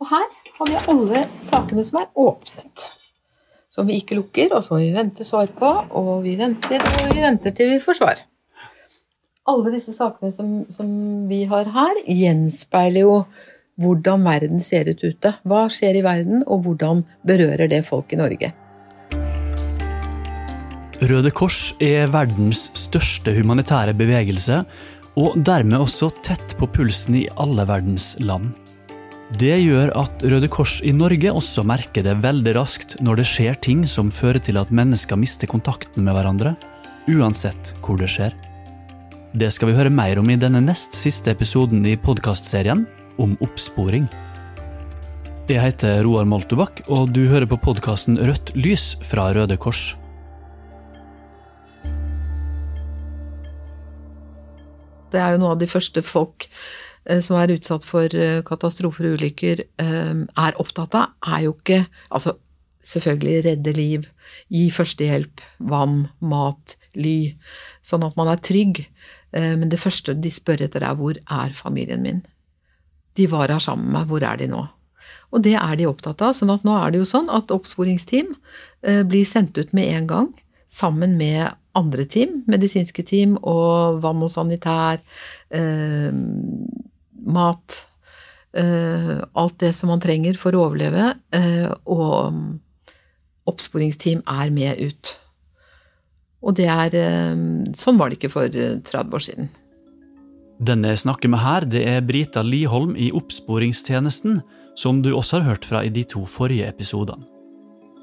Og her har vi alle sakene som er åpnet. Som vi ikke lukker, og som vi venter svar på. Og vi venter og vi venter til vi får svar. Alle disse sakene som, som vi har her, gjenspeiler jo hvordan verden ser ut ute. Hva skjer i verden, og hvordan berører det folk i Norge? Røde Kors er verdens største humanitære bevegelse, og dermed også tett på pulsen i alle verdens land. Det gjør at Røde Kors i Norge også merker det veldig raskt når det skjer ting som fører til at mennesker mister kontakten med hverandre, uansett hvor det skjer. Det skal vi høre mer om i denne nest siste episoden i podkastserien om oppsporing. Jeg heter Roar Moltubakk, og du hører på podkasten Rødt lys fra Røde Kors. Det er jo noe av de første folk som er utsatt for eh, katastrofer og ulykker, eh, er opptatt av, er jo ikke Altså selvfølgelig redde liv, gi førstehjelp, vann, mat, ly, sånn at man er trygg. Men det første de spør etter, er hvor er familien min? De var her sammen med meg, hvor er de nå? Og det er de opptatt av. sånn at nå er det jo sånn at oppsporingsteam blir sendt ut med en gang, sammen med andre team, medisinske team og vann og sanitær, eh, mat eh, Alt det som man trenger for å overleve. Eh, og oppsporingsteam er med ut. Og det er eh, Sånn var det ikke for 30 eh, år siden. Denne jeg snakker med her, det er Brita Liholm i Oppsporingstjenesten, som du også har hørt fra i de to forrige episodene.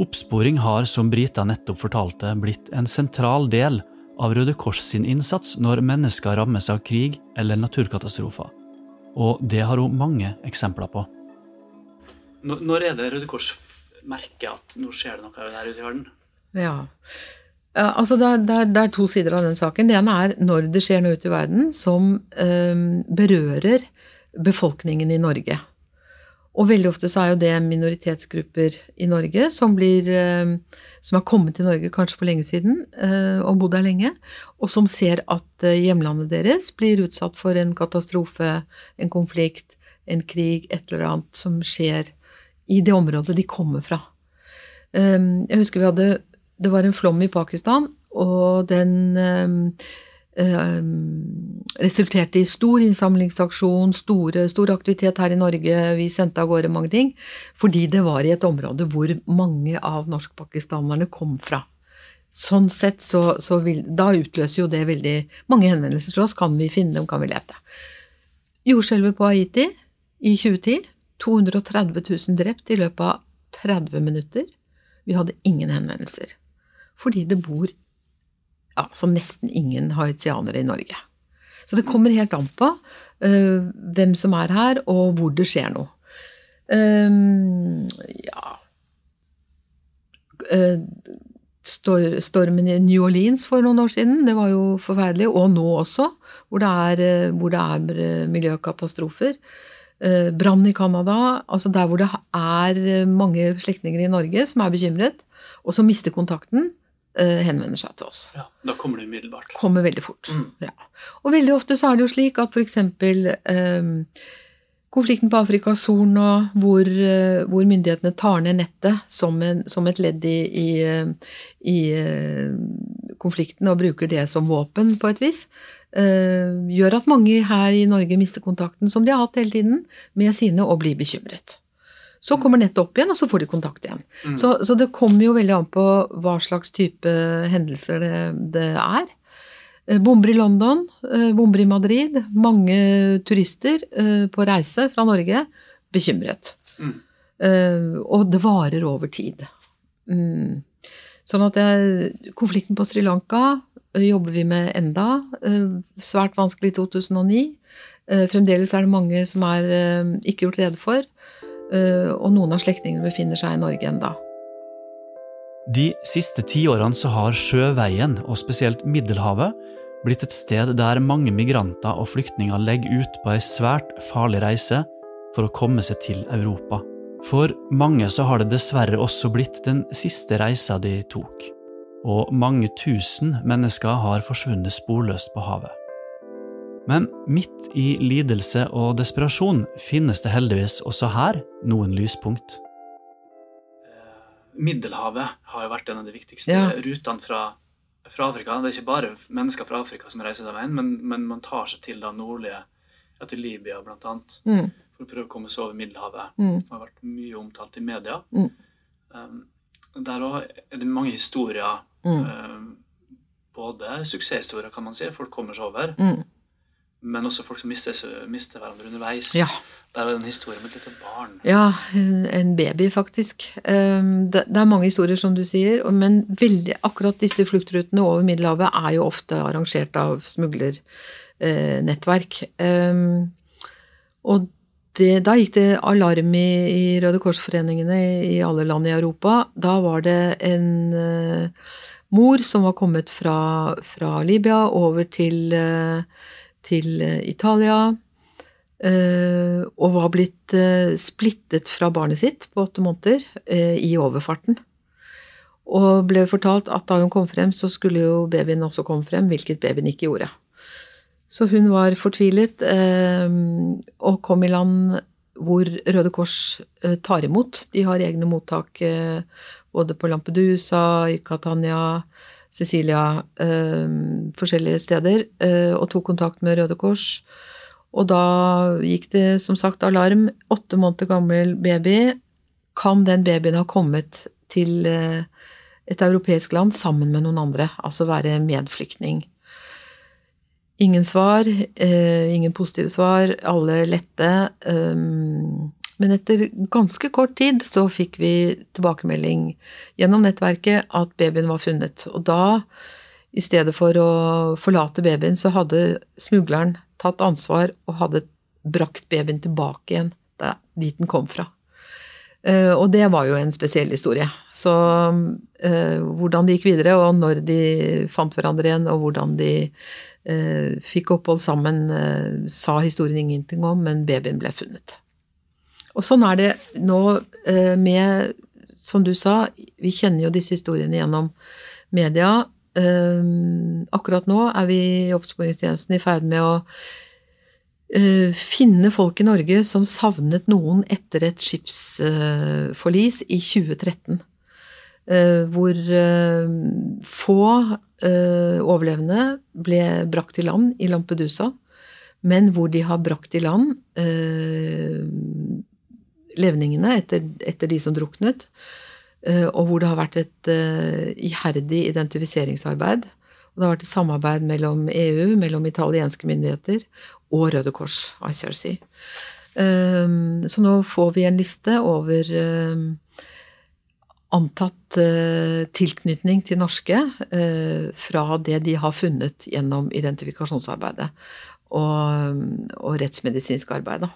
Oppsporing har, som Brita nettopp fortalte, blitt en sentral del av Røde Kors sin innsats når mennesker rammes av krig eller naturkatastrofer. Og det har hun mange eksempler på. Når er det Røde Kors merker at nå skjer det noe der ute i verden? Ja, altså det er, det, er, det er, to sider av den saken. Det ene er når det skjer noe ute i verden som øh, berører befolkningen i Norge. Og veldig ofte så er jo det minoritetsgrupper i Norge som, blir, eh, som har kommet til Norge kanskje for lenge siden eh, og bodd her lenge, og som ser at eh, hjemlandet deres blir utsatt for en katastrofe, en konflikt, en krig, et eller annet som skjer i det området de kommer fra. Jeg husker vi hadde Det var en flom i Pakistan, og den resulterte i stor innsamlingsaksjon, store, stor aktivitet her i Norge. Vi sendte av gårde mange ting. Fordi det var i et område hvor mange av norskpakistanerne kom fra. Sånn sett så, så vil, Da utløser jo det veldig mange henvendelser til oss. Kan vi finne dem, kan vi lete. Jordskjelvet på Haiti i 2010. 230 000 drept i løpet av 30 minutter. Vi hadde ingen henvendelser. Fordi det bor ja, som nesten ingen haitianere i Norge. Så det kommer helt an på uh, hvem som er her, og hvor det skjer noe. Um, ja uh, Stormen i New Orleans for noen år siden, det var jo forferdelig. Og nå også, hvor det er, hvor det er miljøkatastrofer. Uh, Brann i Canada, altså der hvor det er mange slektninger i Norge som er bekymret, og som mister kontakten uh, henvender seg til oss. Ja, Da kommer det umiddelbart. Kommer veldig fort. Mm. Ja. Og veldig ofte så er det jo slik at f.eks. Um, konflikten på Afrikas Horn, hvor, uh, hvor, myndighetene tar ned nettet som, en, som et ledd i, i, i uh, konflikten og bruker det som våpen på et vis, gjør at mange her i Norge mister kontakten som de har hatt hele tiden, med sine og blir bekymret. Så kommer nettet opp igjen, og så får de kontakt igjen. Mm. Så, så, det kommer jo veldig an på hva slags type hendelser det, det er. Eh, bomber i London, eh, bomber i Madrid. Mange turister eh, på reise fra Norge bekymret. Mm. Og det varer over tid. Mm. Sånn at jeg, konflikten på Sri Lanka jobber vi med enda. Svært vanskelig i 2009. Fremdeles er det mange som er ikke gjort rede for. Eh, og noen av slektningene befinner seg i Norge enda. De siste tiårene så har sjøveien, og spesielt Middelhavet, blitt et sted der mange migranter og flyktninger legger ut på ei svært farlig reise for å komme seg til Europa. For mange så har det dessverre også blitt den siste reisa de tok, og mange tusen mennesker har forsvunnet sporløst på havet. Men midt i lidelse og desperasjon finnes det heldigvis også her noen lyspunkt. Middelhavet har jo vært en av de viktigste Ja. rutene fra, fra Afrika. Det er ikke bare mennesker fra Afrika som reiser den veien, men, men man tar seg til det nordlige, ja, til Libya blant annet, Mm. for å prøve å komme seg over Middelhavet. Mm. Det har vært mye omtalt i media. Mm. Um, der òg er det mange historier, Mm. um, både suksesshistorier, kan man si, folk kommer seg over, Mm. Men også folk som mister, mister hverandre underveis. Ja. Der er det en historie om et lite barn. Ja, en baby, faktisk. Um, Det det er mange historier, som du sier, men veldig, akkurat disse fluktrutene over Middelhavet er jo ofte arrangert av smuglernettverk. Um, Og det, da gikk det alarm i, i Røde Kors-foreningene i, alle land i Europa. Da var det en eh, mor som var kommet fra, fra Libya over til, eh, til eh, Italia. eh, og var blitt eh, splittet fra barnet sitt på åtte måneder i overfarten. Og ble fortalt at da hun kom frem, så skulle jo babyen også komme frem, hvilket babyen ikke gjorde. Så hun var fortvilet og kom i land hvor Røde Kors tar imot. De har egne mottak både på Lampedusa, i Catania, Sicilia, eh, forskjellige steder, eh, og tok kontakt med Røde Kors. Og da gikk det som sagt alarm. Åtte måneder gammel baby. Kan den babyen ha kommet til eh, et europeisk land sammen med noen andre? Altså være medflyktning? Ingen svar, ingen positive svar, alle lette. Men etter ganske kort tid så fikk vi tilbakemelding gjennom nettverket at babyen var funnet. Og da, i stedet for å forlate babyen, så hadde smugleren tatt ansvar og hadde brakt babyen tilbake igjen dit den kom fra. Eh, og det var jo en spesiell historie. Så eh, hvordan det gikk videre, og når de fant hverandre igjen, og hvordan de eh, fikk opphold sammen, sa historien ingenting om, men babyen ble funnet. Og sånn er det nå eh, med, som du sa, vi kjenner jo disse historiene gjennom media. Eh, akkurat nå er vi i oppsporingstjenesten i ferd med å eh, finne folk i Norge som savnet noen etter et skipsforlis i 2013. eh, hvor få overlevende ble brakt i land i Lampedusa, men hvor de har brakt i land levningene etter, etter de som druknet, eh, og hvor det har vært et eh, iherdig identifiseringsarbeid. Og det har vært et samarbeid mellom EU, mellom italienske myndigheter og Røde Kors, ICRC. Um, Så nå får vi en liste over antatt tilknytning til norske fra det de har funnet gjennom identifikasjonsarbeidet og, og rettsmedisinsk arbeid. Da.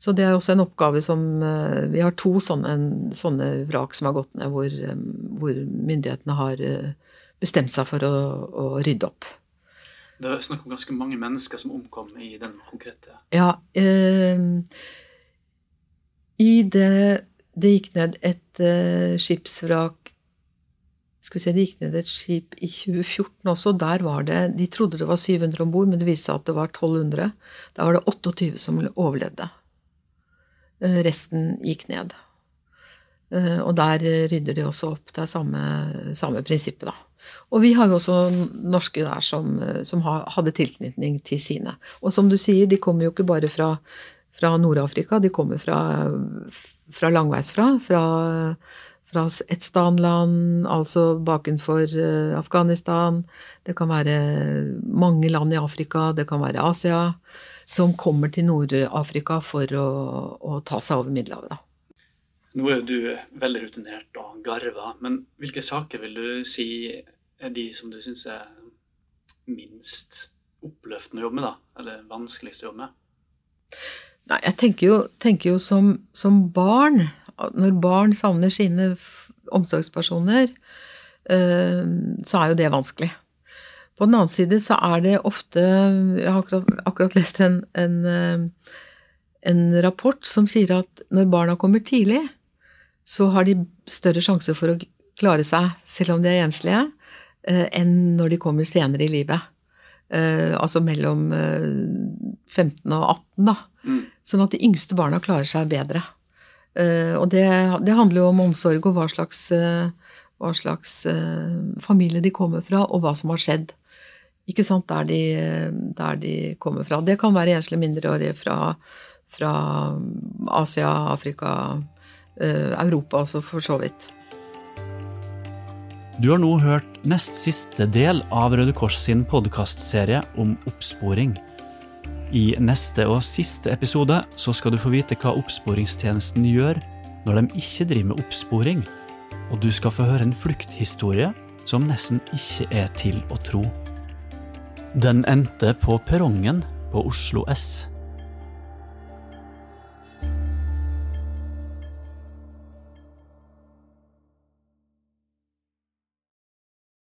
Så det er også en oppgave som uh, Vi har to sånne, sånne vrak som har gått ned, hvor, um, hvor myndighetene har uh, bestemt seg for å, å rydde opp. Det er snakk om ganske mange mennesker som omkom i den konkrete Ja, eh, i det Det gikk ned et eh, skipsvrak Skal vi se, det gikk ned et skip i 2014 også. Der var det De trodde det var 700 om bord, men det viste seg at det var 1200. Da var det 28 som overlevde. Eh, resten gikk ned. Eh, og der rydder de også opp. Det er samme, samme prinsippet, da. Og vi har jo også norske der som, som hadde tilknytning til sine. Og som du sier, de kommer jo ikke bare fra, fra Nord-Afrika, de kommer fra, fra langveisfra. Fra, fra Etstan-land, altså bakenfor eh, Afghanistan. Det kan være mange land i Afrika, det kan være Asia, som kommer til Nord-Afrika for å, å ta seg over Middelhavet. da. Nå er du veldig rutinert og garva, men hvilke saker vil du si er de som du syns er minst oppløftende å jobbe med, da? Eller vanskeligst å jobbe med? Nei, jeg tenker jo, tenker jo som, som barn, når barn savner sine omsorgspersoner, eh, så er jo det vanskelig. På den annen side så er det ofte Jeg har akkurat, akkurat lest en, en, eh, en rapport som sier at når barna kommer tidlig, så har de større sjanse for å klare seg, selv om de er enslige, eh, enn når de kommer senere i livet. Altså mellom eh, 15 og 18, da. Sånn at de yngste barna klarer seg bedre. Eh, og det, det handler jo om omsorg og hva slags, eh, hva slags eh, familie de kommer fra, og hva som har skjedd. Ikke sant, der de, der de kommer fra. Det kan være enslige mindreårige fra, fra Asia, Afrika, Europa også, for så vidt. Du har nå hørt nest siste del av Røde Kors sin podkastserie om oppsporing. I neste og siste episode så skal du få vite hva oppsporingstjenesten gjør når de ikke driver med oppsporing, og du skal få høre en flukthistorie som nesten ikke er til å tro. Den endte på perrongen på Oslo S.